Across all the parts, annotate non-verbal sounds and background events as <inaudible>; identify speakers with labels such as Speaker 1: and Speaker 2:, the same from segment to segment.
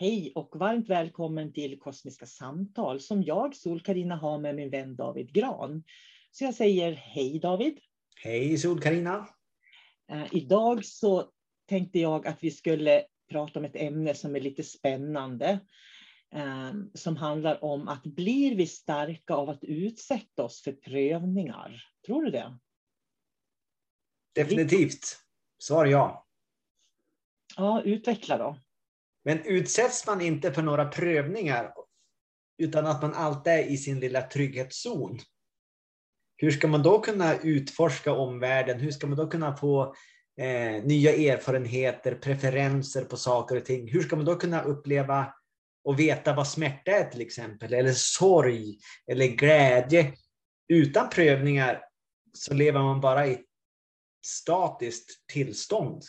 Speaker 1: Hej och varmt välkommen till Kosmiska samtal som jag, sol karina har med min vän David Gran. Så jag säger hej David.
Speaker 2: Hej sol karina
Speaker 1: Uh, idag så tänkte jag att vi skulle prata om ett ämne som är lite spännande. Uh, som handlar om att blir vi starka av att utsätta oss för prövningar? Tror du det?
Speaker 2: Definitivt. Svar ja.
Speaker 1: Ja, utveckla då.
Speaker 2: Men utsätts man inte för några prövningar utan att man alltid är i sin lilla trygghetszon, hur ska man då kunna utforska omvärlden? Hur ska man då kunna få eh, nya erfarenheter, preferenser på saker och ting? Hur ska man då kunna uppleva och veta vad smärta är till exempel, eller sorg eller glädje? Utan prövningar så lever man bara i ett statiskt tillstånd.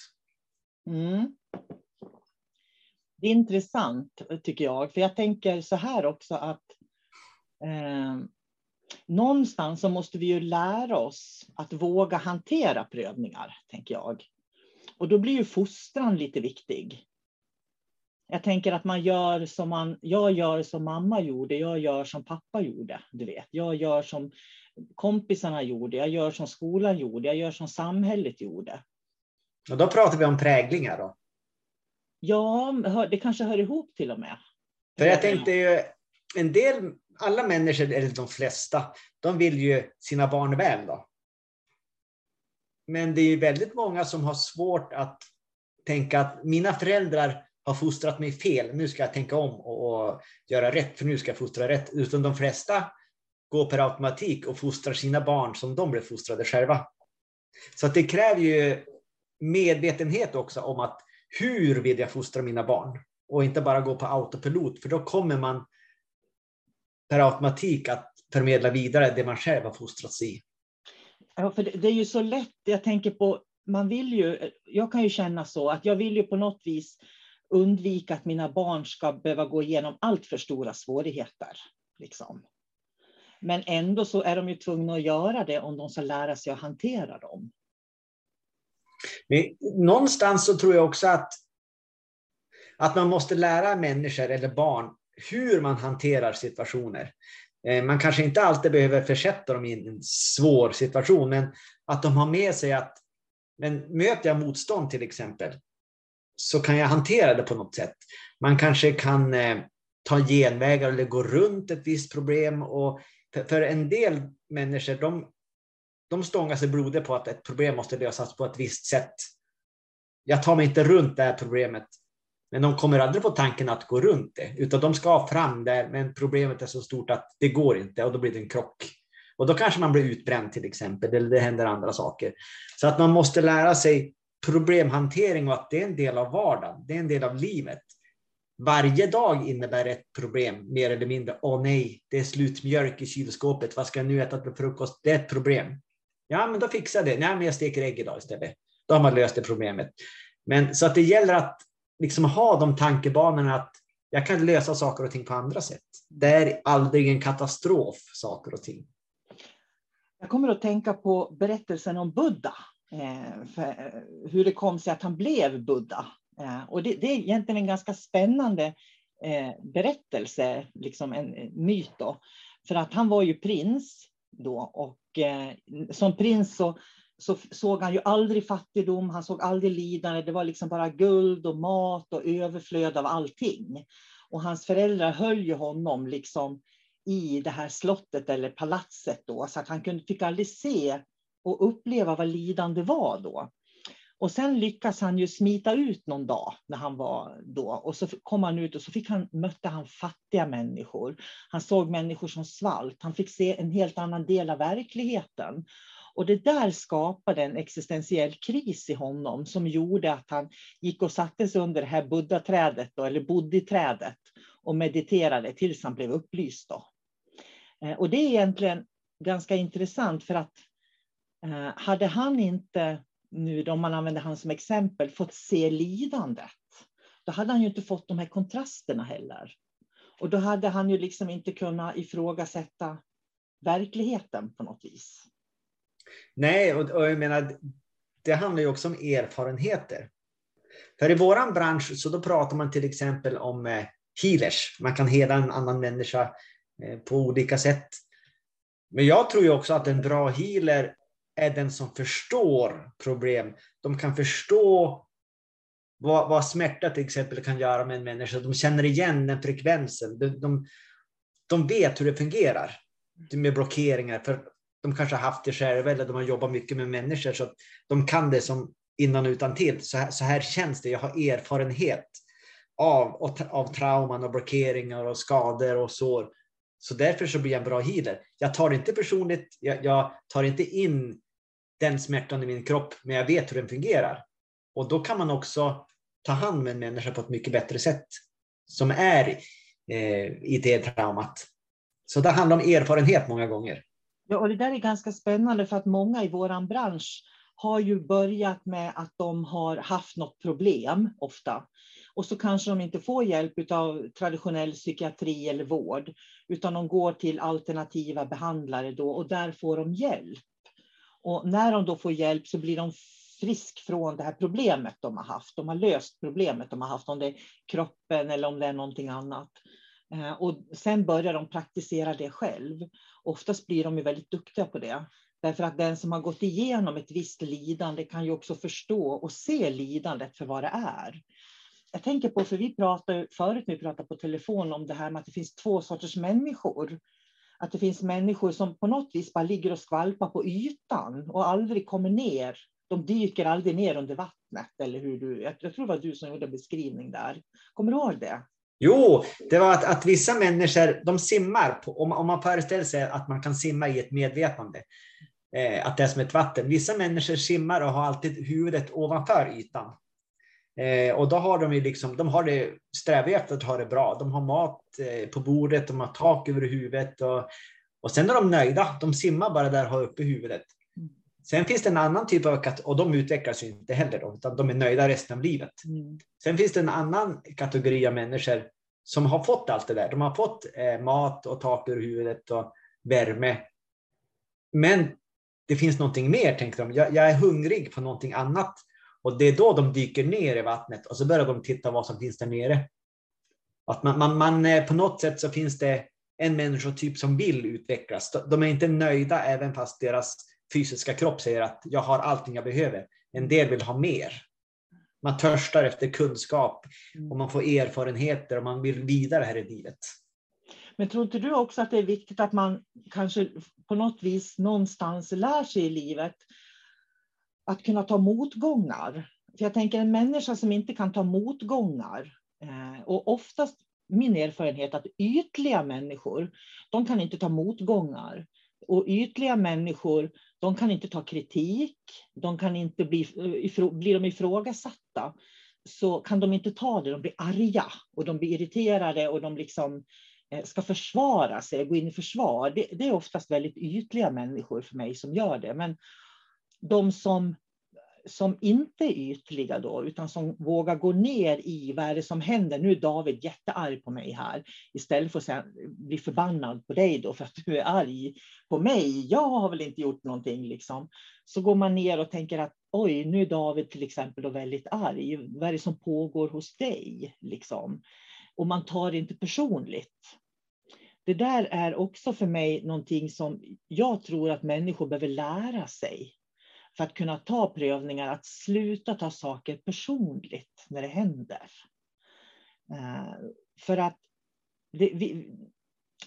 Speaker 1: Mm. Det är intressant tycker jag, för jag tänker så här också att eh, någonstans så måste vi ju lära oss att våga hantera prövningar, tänker jag. Och då blir ju fostran lite viktig. Jag tänker att man gör som man, jag gör som mamma gjorde, jag gör som pappa gjorde. Du vet. Jag gör som kompisarna gjorde, jag gör som skolan gjorde, jag gör som samhället gjorde.
Speaker 2: Och då pratar vi om präglingar då?
Speaker 1: Ja, det kanske hör ihop till och med.
Speaker 2: För jag tänkte ju, en del, alla människor, eller de flesta, de vill ju sina barn väl. Då. Men det är väldigt många som har svårt att tänka att mina föräldrar har fostrat mig fel, nu ska jag tänka om och, göra rätt, för nu ska jag fostra rätt. Utan de flesta går per automatik och fostrar sina barn som de blev fostrade själva. Så att det kräver ju medvetenhet också om att hur vill jag fostra mina barn? Och inte bara gå på autopilot, för då kommer man per automatik att förmedla vidare det man själv har fostrats i.
Speaker 1: Ja, för det, är ju så lätt. Jag tänker på, man vill ju, jag kan ju känna så att jag vill ju på något vis undvika att mina barn ska behöva gå igenom allt för stora svårigheter. Liksom. Men ändå så är de ju tvungna att göra det om de ska lära sig att hantera dem.
Speaker 2: Men någonstans så tror jag också att, att man måste lära människor eller barn hur man hanterar situationer. Eh, man kanske inte alltid behöver försätta dem i en svår situation, men att de har med sig att men möter jag motstånd till exempel, så kan jag hantera det på något sätt. Man kanske kan eh, ta genvägar eller gå runt ett visst problem. Och för, för en del människor, de, de stångar sig blodet på att ett problem måste lösas på ett visst sätt. Jag tar mig inte runt det här problemet, men de kommer aldrig på tanken att gå runt det, utan de ska fram där, men problemet är så stort att det går inte och då blir det en krock. Och då kanske man blir utbränd till exempel, eller det händer andra saker. Så att man måste lära sig problemhantering och att det är en del av vardagen, det är en del av livet. Varje dag innebär ett problem, mer eller mindre. Åh nej, det är slut mjölk i kylskåpet, vad ska jag nu äta till frukost? Det är ett problem. Ja, men då fixar jag det. Nej, men jag steker ägg idag istället. Då har man löst det problemet. Men så att det gäller att liksom ha de tankebanorna att jag kan lösa saker och ting på andra sätt. Det är aldrig en katastrof, saker och ting.
Speaker 1: Jag kommer att tänka på berättelsen om Buddha. Eh, eh, hur det kom sig att han blev Buddha. Eh, och det, det är egentligen en ganska spännande berättelse, liksom en myt. Då. För att han var ju prins då och eh, som prins så så såg han ju aldrig fattigdom, han såg aldrig lidande. Det var liksom bara guld och mat och överflöd av allting. Och hans föräldrar höll ju honom liksom i det här slottet eller palatset då, så att han kunde, fick aldrig se och uppleva vad lidande var då. Och sen lyckas han ju smita ut någon dag när han var då. Och så kom han ut och så fick han, mötte han fattiga människor. Han såg människor som svalt. Han fick se en helt annan del av verkligheten. Och det där skapade en existentiell kris i honom som gjorde att han gick och satte sig under det här buddha-trädet, eller bodhi-trädet och mediterade tills han blev upplyst. Då. Eh, och det är egentligen ganska intressant för att eh, hade han inte, nu om man använder han som exempel, fått se lidandet, då hade han ju inte fått de här kontrasterna heller. Och då hade han ju liksom inte kunnat ifrågasätta verkligheten på något vis.
Speaker 2: Nej, och, och jag menar, det handlar ju också om erfarenheter. För i vår bransch så då pratar man till exempel om eh, healers. Man kan hela en annan människa eh, på olika sätt. Men jag tror ju också att en bra healer är den som förstår problem. De kan förstå vad, vad smärta till exempel kan göra med en människa. De känner igen den frekvensen. De, de, de vet hur det fungerar med blockeringar. För de kanske har haft det själva eller de har jobbat mycket med människor så att de kan det som innan och utan till. Så här, så här känns det. Jag har erfarenhet av, av trauman och blockeringar och skador och sår. Så därför så blir jag en bra healer. Jag tar inte personligt, jag, jag tar inte in den smärtan i min kropp, men jag vet hur den fungerar. Och då kan man också ta hand om en människa på ett mycket bättre sätt som är eh, i det traumat. Så det handlar om erfarenhet många gånger.
Speaker 1: Ja, och det där är ganska spännande för att många i vår bransch har ju börjat med att de har haft något problem ofta. Och så kanske de inte får hjälp av traditionell psykiatri eller vård, utan de går till alternativa behandlare då och där får de hjälp. Och när de då får hjälp så blir de frisk från det här problemet de har haft. De har löst problemet de har haft, om det är kroppen eller om det är någonting annat. Eh, och sen börjar de praktisera det själv. Oftast blir de ju väldigt duktiga på det. Därför att den som har gått igenom ett visst lidande kan ju också förstå och se lidandet för vad det är. Jag tänker på, för vi pratade förut när vi pratade på telefon om det här med att det finns två sorters människor. Att det finns människor som på något vis bara ligger och skvalpar på ytan och aldrig kommer ner. De dyker aldrig ner under vattnet. Eller hur du, jag tror det var du som gjorde beskrivning där. Kommer du ihåg det?
Speaker 2: Jo, det var att, att vissa människor de simmar, på, om, om man föreställer sig att man kan simma i ett medvetande, eh, att det är som ett vatten. Vissa människor simmar och har alltid huvudet ovanför ytan. Eh, och då har de ju liksom, de har det, strävar efter att ha det bra. De har mat eh, på bordet, de har tak över huvudet och, och sen är de nöjda. De simmar bara där och har uppe huvudet. Sen finns det en annan typ av kategori, och de utvecklas ju inte heller, då, utan de är nöjda resten av livet. Mm. Sen finns det en annan kategori av människor som har fått allt det där. De har fått eh, mat och tak över huvudet och värme. Men det finns någonting mer, tänker de. Jag, jag, är hungrig på någonting annat. Och det är då de dyker ner i vattnet och så börjar de titta vad som finns där nere. Att man, man, man, eh, på något sätt så finns det en människotyp som vill utvecklas. De är inte nöjda även fast deras fysiska kropp säger att jag har allting jag behöver. En del vill ha mer. Man törstar efter kunskap och man får erfarenheter och man vill vidare här i livet.
Speaker 1: Men tror inte du också att det är viktigt att man kanske på något vis någonstans lär sig i livet att kunna ta motgångar? För jag tänker en människa som inte kan ta motgångar eh, och oftast min erfarenhet att ytliga människor, de kan inte ta motgångar. Och ytliga människor, de kan inte ta kritik, de kan inte bli, eh, blir de ifrågasatta så kan de inte ta det, de blir arga och de blir irriterade och de liksom eh, ska försvara sig, gå in i försvar. Det, det är oftast väldigt ytliga människor för mig som gör det. Men de som som inte är ytliga då, utan som vågar gå ner i vad är det som händer? Nu är David jättearg på mig här. Istället för att bli förbannad på dig då för att du är arg på mig. Jag har väl inte gjort någonting liksom. Så går man ner och tänker att oj, nu är David till exempel då väldigt arg. Vad är det som pågår hos dig liksom? Och man tar det inte personligt. Det där är också för mig någonting som jag tror att människor behöver lära sig för att kunna ta prövningar, att sluta ta saker personligt när det händer. Eh, för att det, vi,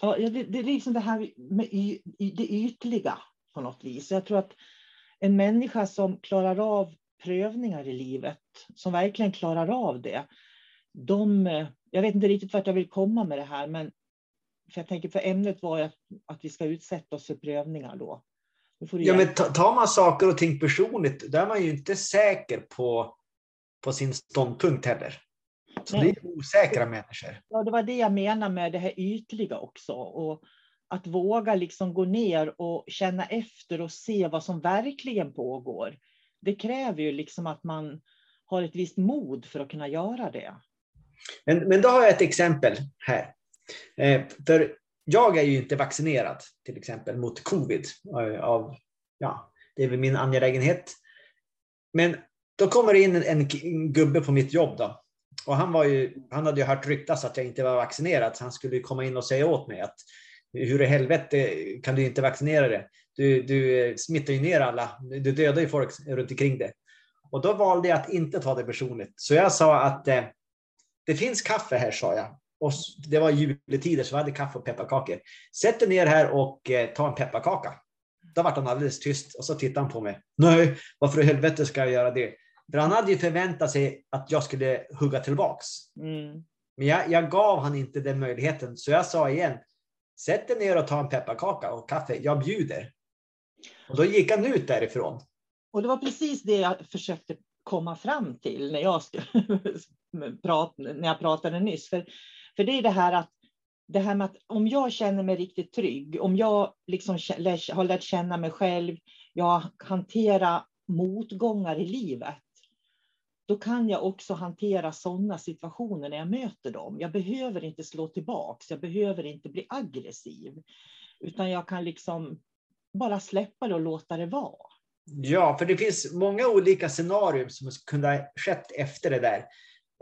Speaker 1: ja, det, det, är liksom det här med y, det ytliga på något vis. Jag tror att en människa som klarar av prövningar i livet, som verkligen klarar av det, de, jag vet inte riktigt vart jag vill komma med det här, men för jag tänker för ämnet var att, att vi ska utsätta oss för prövningar då.
Speaker 2: Ja, men tar man saker och ting personligt, då är man ju inte säker på, på sin ståndpunkt heller. Så Nej. det är osäkra människor.
Speaker 1: Ja, det var det jag menade med det här ytliga också. Och att våga liksom gå ner och känna efter och se vad som verkligen pågår. Det kräver ju liksom att man har ett visst mod för att kunna göra det.
Speaker 2: Men, men då har jag ett exempel här. Eh, för jag är ju inte vaccinerad till exempel mot covid. Eh, av, ja, det är väl min angelägenhet. Men då kommer det in en, en gubbe på mitt jobb. Då. Och han, var ju, han hade ju hört ryktas att jag inte var vaccinerad, så han skulle komma in och säga åt mig att hur i helvete kan du inte vaccinera dig? Du, du eh, smittar ju ner alla, du dödar ju folk runt omkring dig. Och då valde jag att inte ta det personligt. Så jag sa att eh, det finns kaffe här, sa jag. Och det var juletider så vi hade kaffe och pepparkakor. Sätt dig ner här och eh, ta en pepparkaka. Då vart han alldeles tyst och så tittade han på mig. Nej, varför i helvete ska jag göra det? För han hade ju förväntat sig att jag skulle hugga tillbaks. Mm. Men jag, jag, gav han inte den möjligheten, så jag sa igen. Sätt dig ner och ta en pepparkaka och kaffe. Jag bjuder. Och då gick han ut därifrån.
Speaker 1: Och det var precis det jag försökte komma fram till när jag, <laughs> när jag pratade nyss. För för det är det här att det här med att om jag känner mig riktigt trygg, om jag liksom har lärt känna mig själv, jag hanterar motgångar i livet, då kan jag också hantera sådana situationer när jag möter dem. Jag behöver inte slå tillbaks, jag behöver inte bli aggressiv, utan jag kan liksom bara släppa det och låta det vara.
Speaker 2: Ja, för det finns många olika scenarier som kunde ha skett efter det där.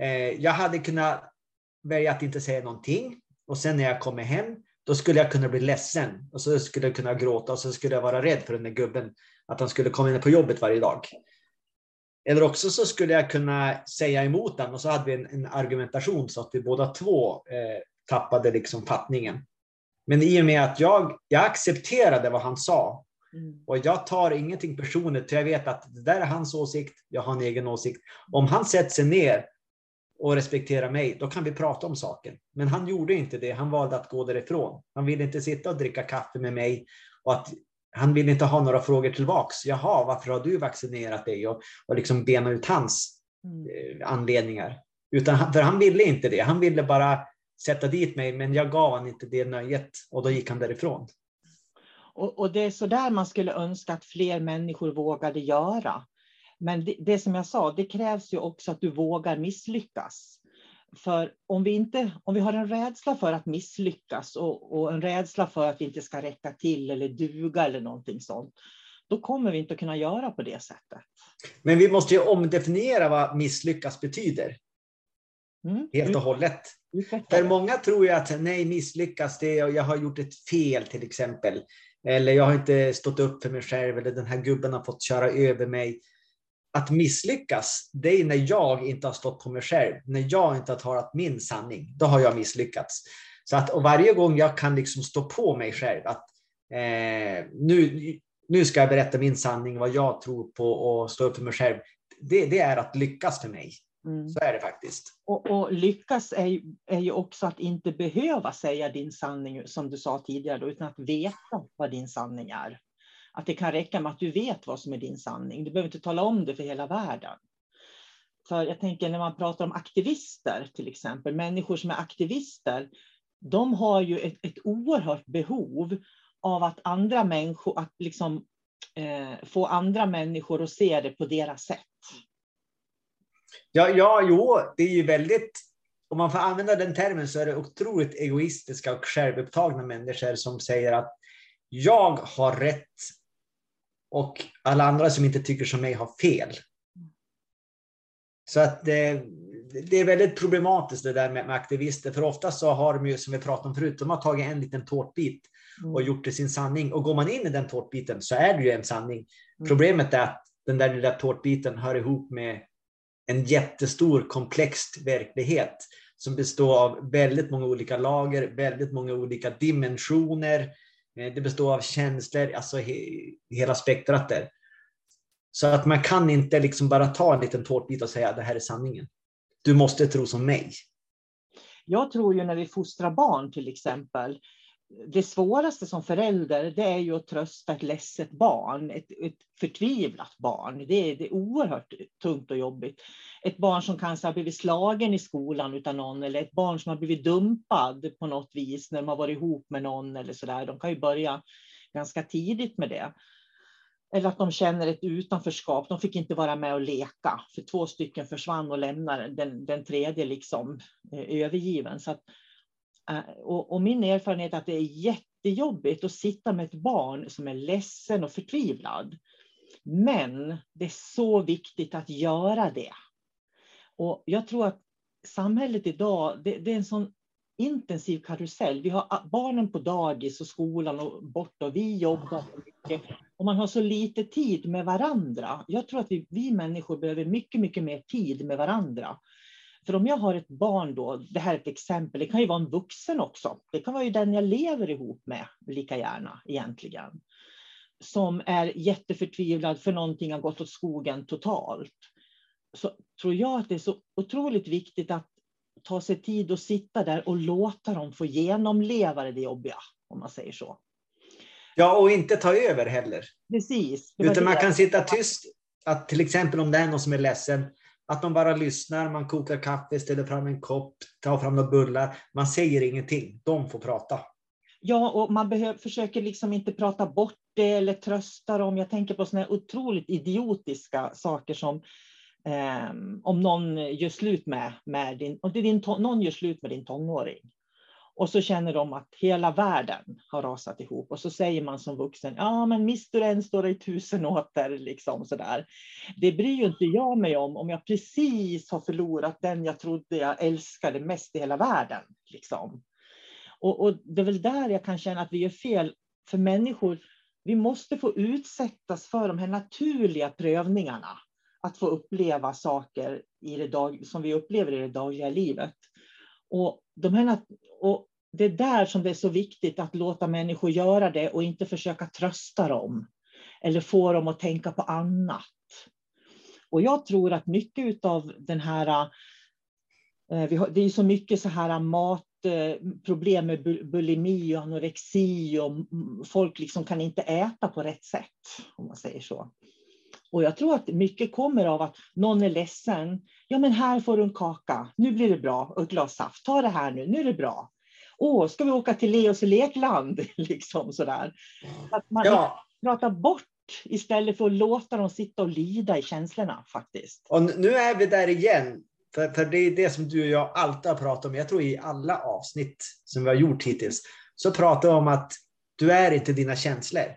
Speaker 2: Eh, jag hade kunnat välja att inte säga någonting. Och sen när jag kommer hem, då skulle jag kunna bli ledsen. Och så skulle jag kunna gråta och så skulle jag vara rädd för den där gubben. Att han skulle komma in på jobbet varje dag. Eller också så skulle jag kunna säga emot honom och så hade vi en, en argumentation så att vi båda två eh, tappade liksom fattningen. Men i och med att jag, jag accepterade vad han sa mm. och jag tar ingenting personligt, för jag vet att det där är hans åsikt, jag har en egen åsikt. Om han sätter sig ner och respektera mig, då kan vi prata om saken. Men han gjorde inte det. Han valde att gå därifrån. Han ville inte sitta och dricka kaffe med mig och att han ville inte ha några frågor tillbaks. Jaha, varför har du vaccinerat dig? Och, och liksom bena ut hans mm. anledningar. Utan, för han ville inte det. Han ville bara sätta dit mig, men jag gav han inte det nöjet och då gick han därifrån.
Speaker 1: Och, och det är så där man skulle önska att fler människor vågade göra. Men det, det, som jag sa, det krävs ju också att du vågar misslyckas. För om vi, inte, om vi har en rädsla för att misslyckas och, och en rädsla för att vi inte ska räcka till eller duga eller någonting sånt, då kommer vi inte att kunna göra på det sättet.
Speaker 2: Men vi måste ju omdefiniera vad misslyckas betyder. Mm. Helt och hållet. För många tror ju att nej, misslyckas, det är, jag har gjort ett fel till exempel. Eller jag har inte stått upp för mig själv, eller den här gubben har fått köra över mig. Att misslyckas, det är när jag inte har stått på mig själv. När jag inte har talat min sanning, då har jag misslyckats. Så att, och varje gång jag kan liksom stå på mig själv, att eh, nu, nu ska jag berätta min sanning, vad jag tror på och stå upp för mig själv. Det, det är att lyckas för mig. Mm. Så är det faktiskt.
Speaker 1: Och, och lyckas är, är ju också att inte behöva säga din sanning, som du sa tidigare, då, utan att veta vad din sanning är. Att det kan räcka med att du vet vad som är din sanning. Du behöver inte tala om det för hela världen. För jag tänker när man pratar om aktivister till exempel, människor som är aktivister, de har ju ett, ett oerhört behov av att andra människor, att liksom eh, få andra människor att se det på deras sätt.
Speaker 2: Ja, ja, jo, det är ju väldigt, om man får använda den termen så är det otroligt egoistiska och självupptagna människor som säger att jag har rätt och alla andra som inte tycker som mig har fel. Så att det, det är väldigt problematiskt det där med, med, aktivister, för ofta så har de ju, som vi pratade om förut, de har tagit en liten tårtbit och mm. gjort det sin sanning. Och går man in i den tårtbiten så är det ju en sanning. Mm. Problemet är att den där lilla tårtbiten hör ihop med en jättestor komplex verklighet som består av väldigt många olika lager, väldigt många olika dimensioner. Eh, det består av känslor, alltså he, hela spektrat där. Så att man kan inte liksom bara ta en liten tårtbit och säga att det här är sanningen. Du måste tro som mig.
Speaker 1: Jag tror ju när vi fostrar barn till exempel, det svåraste som förälder det är ju att trösta ett ledset barn, ett, ett förtvivlat barn. Det är, det är oerhört tungt och jobbigt. Ett barn som kanske har blivit slagen i skolan utan någon eller ett barn som har blivit dumpad på något vis när de har varit ihop med någon eller så där. De kan ju börja ganska tidigt med det. Eller att de känner ett utanförskap. De fick inte vara med och leka för två stycken försvann och lämnade den, den tredje liksom eh, övergiven. Så att, Eh, Eh, och, och, min erfarenhet är att det är jättejobbigt att sitta med ett barn som är ledsen och förtvivlad. Men det är så viktigt att göra det. Och jag tror att samhället idag, det, det är en sån intensiv karusell. Vi har ah, barnen på dagis och skolan och borta och vi jobbar mycket. Och man har så lite tid med varandra. Jag tror att vi, vi människor behöver mycket, mycket mer tid med varandra. För om jag har ett barn då, det här är ett exempel, det kan ju vara en vuxen också. Det kan vara ju den jag lever ihop med lika gärna egentligen. Som är jätteförtvivlad för någonting har gått åt skogen totalt. Så tror jag att det är så otroligt viktigt att ta sig tid att sitta där och låta dem få genomleva det jobbiga, om man säger så.
Speaker 2: Ja, och inte ta över heller.
Speaker 1: Precis.
Speaker 2: Utan man kan sitta tyst. Att till exempel om det är någon som är ledsen, att de bara lyssnar, man kokar kaffe, ställer fram en kopp, tar fram några bullar. Man säger ingenting, de får prata.
Speaker 1: Ja, och man behöver, försöker liksom inte prata bort det eller trösta dem. Jag tänker på såna otroligt idiotiska saker som eh, om någon gör slut med, med din, om din, någon gör slut med din tonåring. Och så känner de att hela världen har rasat ihop. Och så säger man som vuxen, ja men mister du en står i tusen åter. Liksom sådär. Det bryr ju inte jag mig om, om jag precis har förlorat den jag trodde jag älskade mest i hela världen. Liksom. Och, och det är väl där jag kan känna att vi gör fel. För människor, vi måste få utsättas för de här naturliga prövningarna. Att få uppleva saker i det dag, som vi upplever i det dagliga livet. Och, de här, och det är där som det är så viktigt att låta människor göra det och inte försöka trösta dem eller få dem att tänka på annat. Och jag tror att mycket av den här, eh, det är så mycket så här matproblem eh, med bulimi och anorexi och folk liksom kan inte äta på rätt sätt, om man säger så. Och jag tror att mycket kommer av att någon är ledsen. Ja, men här får du en kaka. Nu blir det bra. Och ett glas saft. Ta det här nu. Nu är det bra. Åh, ska vi åka till Leos lekland? <laughs> liksom sådär. Att man ja. pratar bort istället för att låta dem sitta och lida i känslorna faktiskt.
Speaker 2: Och nu är vi där igen. För, för det är det som du och jag alltid har pratat om. Jag tror i alla avsnitt som vi har gjort hittills så pratar vi om att du är inte dina känslor.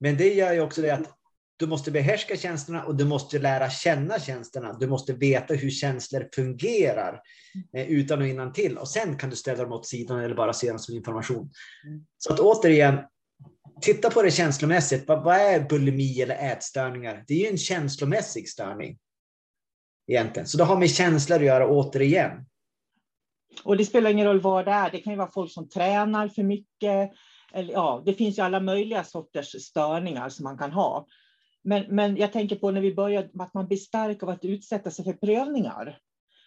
Speaker 2: Men det gör ju också det att du måste behärska känslorna och du måste lära känna känslorna. Du måste veta hur känslor fungerar eh, utan och innan till. Och sen kan du ställa dem åt sidan eller bara se dem som information. Mm. Så att återigen, titta på det känslomässigt. Vad, vad är bulimi eller ätstörningar? Det är ju en känslomässig störning. Egentligen. Så det har med känslor att göra återigen.
Speaker 1: Och det spelar ingen roll vad det är. Det kan ju vara folk som tränar för mycket. Eller, ja, det finns ju alla möjliga sorters störningar som man kan ha. Men, men jag tänker på när vi börjar, att man blir stark av att utsätta sig för prövningar.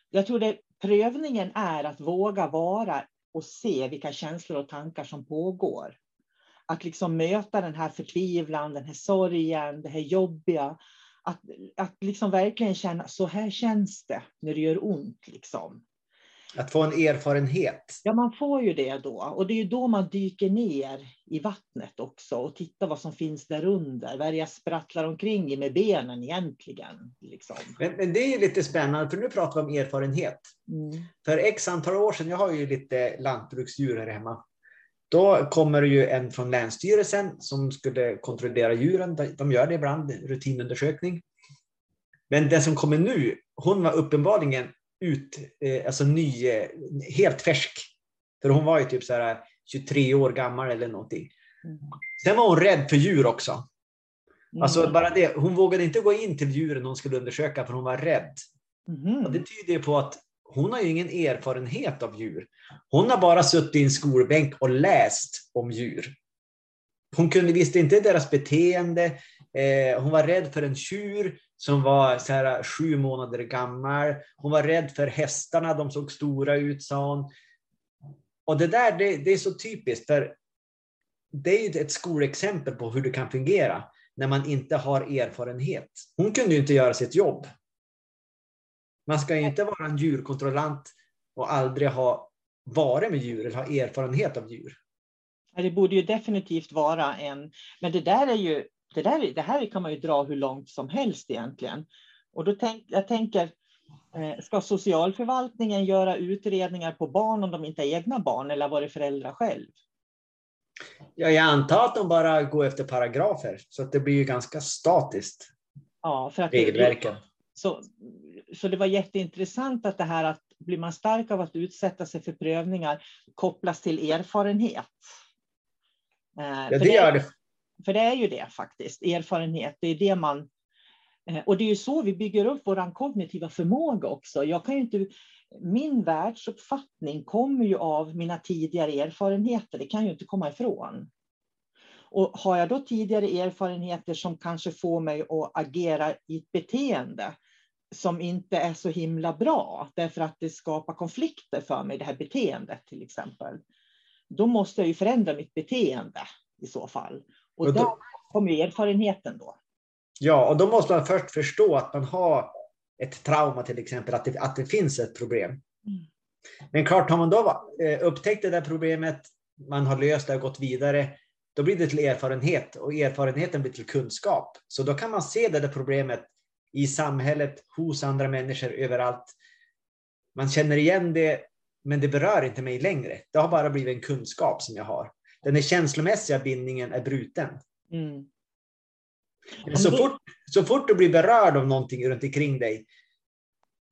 Speaker 1: Jag tror det prövningen är att våga vara och se vilka känslor och tankar som pågår. Att liksom möta den här förtvivlan, den här sorgen, det här jobbiga. Att, att liksom verkligen känna, så här känns det när det gör ont. Liksom.
Speaker 2: Att få en erfarenhet.
Speaker 1: Ja, man får ju det då. Och det är ju då man dyker ner i vattnet också och tittar vad som finns där under. Vad jag sprattlar omkring i med benen egentligen. Liksom.
Speaker 2: Men, men, det är ju lite spännande, för nu pratar vi om erfarenhet. Mm. För x antal år sedan, jag har ju lite lantbruksdjur här hemma. Då kommer det ju en från Länsstyrelsen som skulle kontrollera djuren. De gör det ibland, rutinundersökning. Men den som kommer nu, hon var uppenbarligen ut, eh, alltså ny, eh, helt färsk. För hon var ju typ så här 23 år gammal eller någonting. Mm. Sen var hon rädd för djur också. Mm. Alltså bara det, hon vågade inte gå in till djuren hon skulle undersöka för hon var rädd. Mm. Och det tyder ju på att hon har ju ingen erfarenhet av djur. Hon har bara suttit i en skolbänk och läst om djur. Hon kunde, visste inte deras beteende. Eh, hon var rädd för en tjur som var så här, äh, sju månader gammal. Hon var rädd för hästarna, de såg stora ut, sa hon. Och det där, det, det är så typiskt, för det är ett skolexempel på hur det kan fungera när man inte har erfarenhet. Hon kunde ju inte göra sitt jobb. Man ska ju inte vara en djurkontrollant och aldrig ha varit med djur eller ha erfarenhet av djur.
Speaker 1: Det borde ju definitivt vara en, men det där är ju det, där, det här kan man ju dra hur långt som helst egentligen. Och då tänk, jag tänker, eh, ska socialförvaltningen göra utredningar på barn om de inte är egna barn eller var det föräldrar själv?
Speaker 2: Ja, jag antar att de bara går efter paragrafer, så att det blir ju ganska statiskt.
Speaker 1: Ja, för att regelverken. Så, så det var jätteintressant att det här att blir man stark av att utsätta sig för prövningar kopplas till erfarenhet.
Speaker 2: Eh, ja, det, det gör det
Speaker 1: för det är ju det faktiskt, erfarenhet. Det är det man... Eh, och det är ju så vi bygger upp vår kognitiva förmåga också. Jag kan ju inte, min världsuppfattning kommer ju av mina tidigare erfarenheter, det kan jag ju inte komma ifrån. Och har jag då tidigare erfarenheter som kanske får mig att agera i ett beteende som inte är så himla bra, därför att det skapar konflikter för mig, det här beteendet till exempel, då måste jag ju förändra mitt beteende i så fall. Och, och då kommer erfarenheten då.
Speaker 2: Ja, och då måste man först förstå att man har ett trauma till exempel, att det, att det finns ett problem. Mm. Men klart, har man då eh, upptäckt det där problemet, man har löst det och gått vidare, då blir det till erfarenhet och erfarenheten blir till kunskap. Så då kan man se det där problemet i samhället, hos andra människor, överallt. Man känner igen det, men det berör inte mig längre. Det har bara blivit en kunskap som jag har den känslomässiga bindningen är bruten. Mm. Så, fort, så fort du blir berörd av någonting runt omkring dig,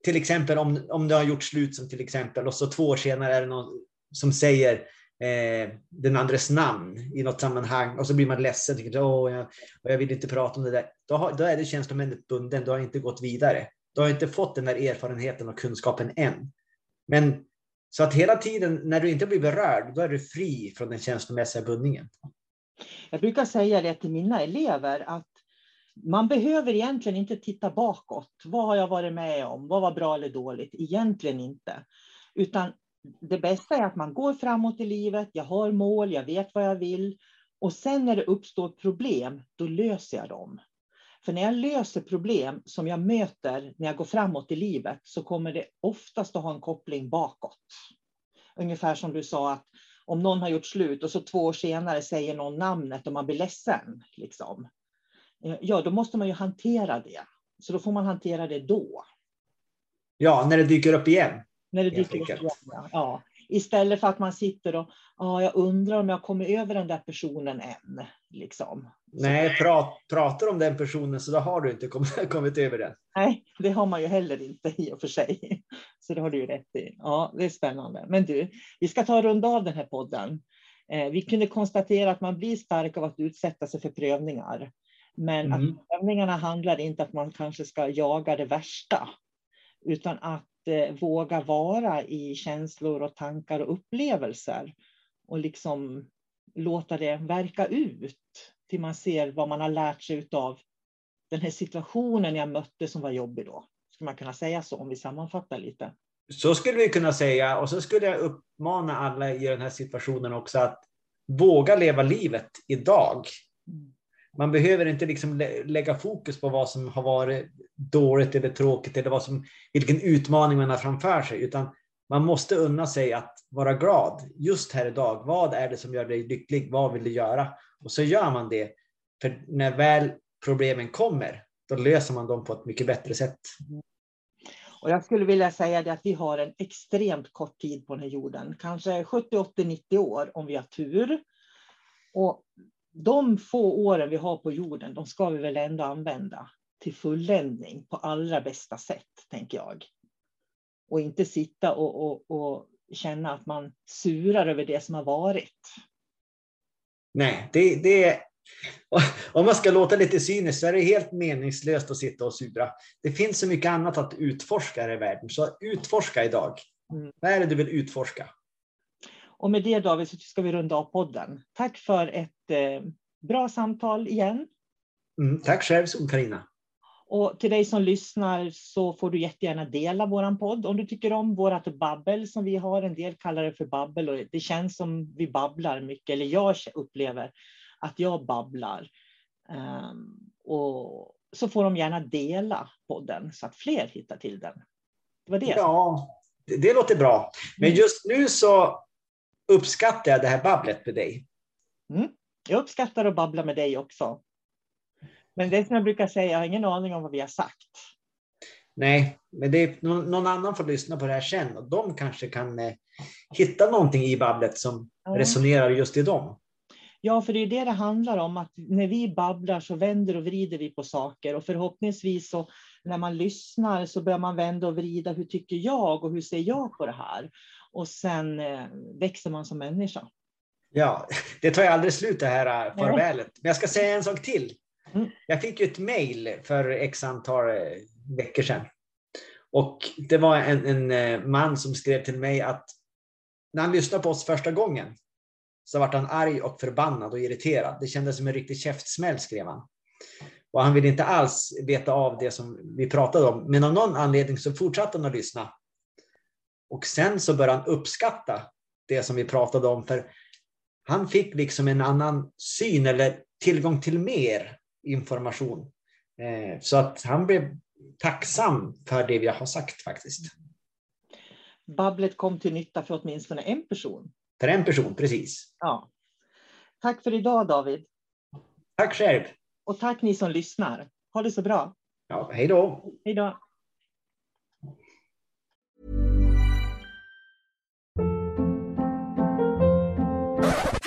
Speaker 2: till exempel om, om du har gjort slut som till exempel och så två år senare är det någon som säger eh, den andres namn i något sammanhang och så blir man ledsen. Tycker, Åh, jag, jag vill inte prata om det där. Då, har, då är du känslomässigt bunden. Du har inte gått vidare. Du har inte fått den där erfarenheten och kunskapen än. Men så att hela tiden när du inte blir berörd, då är du fri från den känslomässiga bundningen.
Speaker 1: Jag brukar säga det till mina elever att man behöver egentligen inte titta bakåt. Vad har jag varit med om? Vad var bra eller dåligt? Egentligen inte. Utan det bästa är att man går framåt i livet. Jag har mål, jag vet vad jag vill. Och sen när det uppstår problem, då löser jag dem. För när jag löser problem som jag möter när jag går framåt i livet så kommer det oftast att ha en koppling bakåt. Ungefär som du sa att om någon har gjort slut och så två år senare säger någon namnet och man blir ledsen. Liksom. Ja, då måste man ju hantera det. Så då får man hantera det då.
Speaker 2: Ja, när det dyker upp igen.
Speaker 1: När det dyker upp igen, ja. Istället för att man sitter och ah, jag undrar om jag kommer över den där personen än. Liksom.
Speaker 2: Nej, prat, pratar om den personen så då har du inte kommit, <laughs> kommit över den.
Speaker 1: Nej, det har man ju heller inte i och för sig. <laughs> Så det har du ju rätt i. Ja, det är spännande. Men du, vi ska ta runda av den här podden. Eh, vi kunde konstatera att man blir stark av att utsätta sig för prövningar. Men mm. att prövningarna handlar inte att man kanske ska jaga det värsta, utan att våga vara i känslor och tankar och upplevelser och liksom låta det verka ut till man ser vad man har lärt sig av den här situationen jag mötte som var jobbig då. Skulle man kunna säga så om vi sammanfattar lite?
Speaker 2: Så skulle vi kunna säga och så skulle jag uppmana alla i den här situationen också att våga leva livet idag. Mm. Man behöver inte liksom lägga fokus på vad som har varit dåligt eller tråkigt eller vad som, vilken utmaning man har framför sig, utan man måste unna sig att vara glad just här idag. Vad är det som gör dig lycklig? Vad vill du göra? Och så gör man det. För när väl problemen kommer, då löser man dem på ett mycket bättre sätt.
Speaker 1: Och jag skulle vilja säga det att vi har en extremt kort tid på den här jorden, kanske 70, 80, 90 år om vi har tur. Och de få åren vi har på jorden, de ska vi väl ändå använda till fulländning på allra bästa sätt, tänker jag. Och inte sitta och, och, och känna att man surar över det som har varit.
Speaker 2: Nej, det, det om man ska låta lite cyniskt så är det helt meningslöst att sitta och sura. Det finns så mycket annat att utforska i världen, så utforska idag. Mm. Vad är det du vill utforska?
Speaker 1: Och med det David så ska vi runda av podden. Tack för ett eh, bra samtal igen.
Speaker 2: Mm, tack själv Karina.
Speaker 1: Och till dig som lyssnar så får du jättegärna dela våran podd. Om du tycker om vårat babbel som vi har, en del kallar det för babbel och det känns som vi babblar mycket, eller jag upplever att jag babblar. Um, och så får de gärna dela podden så att fler hittar till den. Det var det.
Speaker 2: Ja, det, låter bra. Men mm. just nu så uppskattar jag det här babblet med dig.
Speaker 1: Mm. Jag uppskattar att babbla med dig också. Men det är som jag brukar säga, jag har ingen aning om vad vi har sagt.
Speaker 2: Nej, men det är, någon, annan får lyssna på det här sen och de kanske kan eh, hitta någonting i babblet som mm. resonerar just i dem.
Speaker 1: Ja, för det är det det handlar om, att när vi babblar så vänder och vrider vi på saker och förhoppningsvis så när man lyssnar så börjar man vända och vrida. Hur tycker jag och hur ser jag på det här? Och sen eh, växer man som människa.
Speaker 2: Ja, det tar ju aldrig slut det här eh, farvälet. Men jag ska säga en sak till. Mm. Jag fick ju ett mejl för x antal eh, veckor sedan. Och det var en, en man som skrev till mig att när han lyssnade på oss första gången så vart han arg och förbannad och irriterad. Det kändes som en riktig käftsmäll, skrev han. Och han ville inte alls veta av det som vi pratade om. Men av någon anledning så fortsatte han att lyssna. Och sen så började han uppskatta det som vi pratade om. För han fick liksom en annan syn eller tillgång till mer information. Eh, så att han blev tacksam för det vi har sagt faktiskt.
Speaker 1: Babblet kom till nytta för åtminstone en person.
Speaker 2: För en person, precis.
Speaker 1: Ja. Tack för idag David.
Speaker 2: Tack själv.
Speaker 1: Och tack ni som lyssnar. Ha det så bra.
Speaker 2: Ja, hej då.
Speaker 1: Hej då.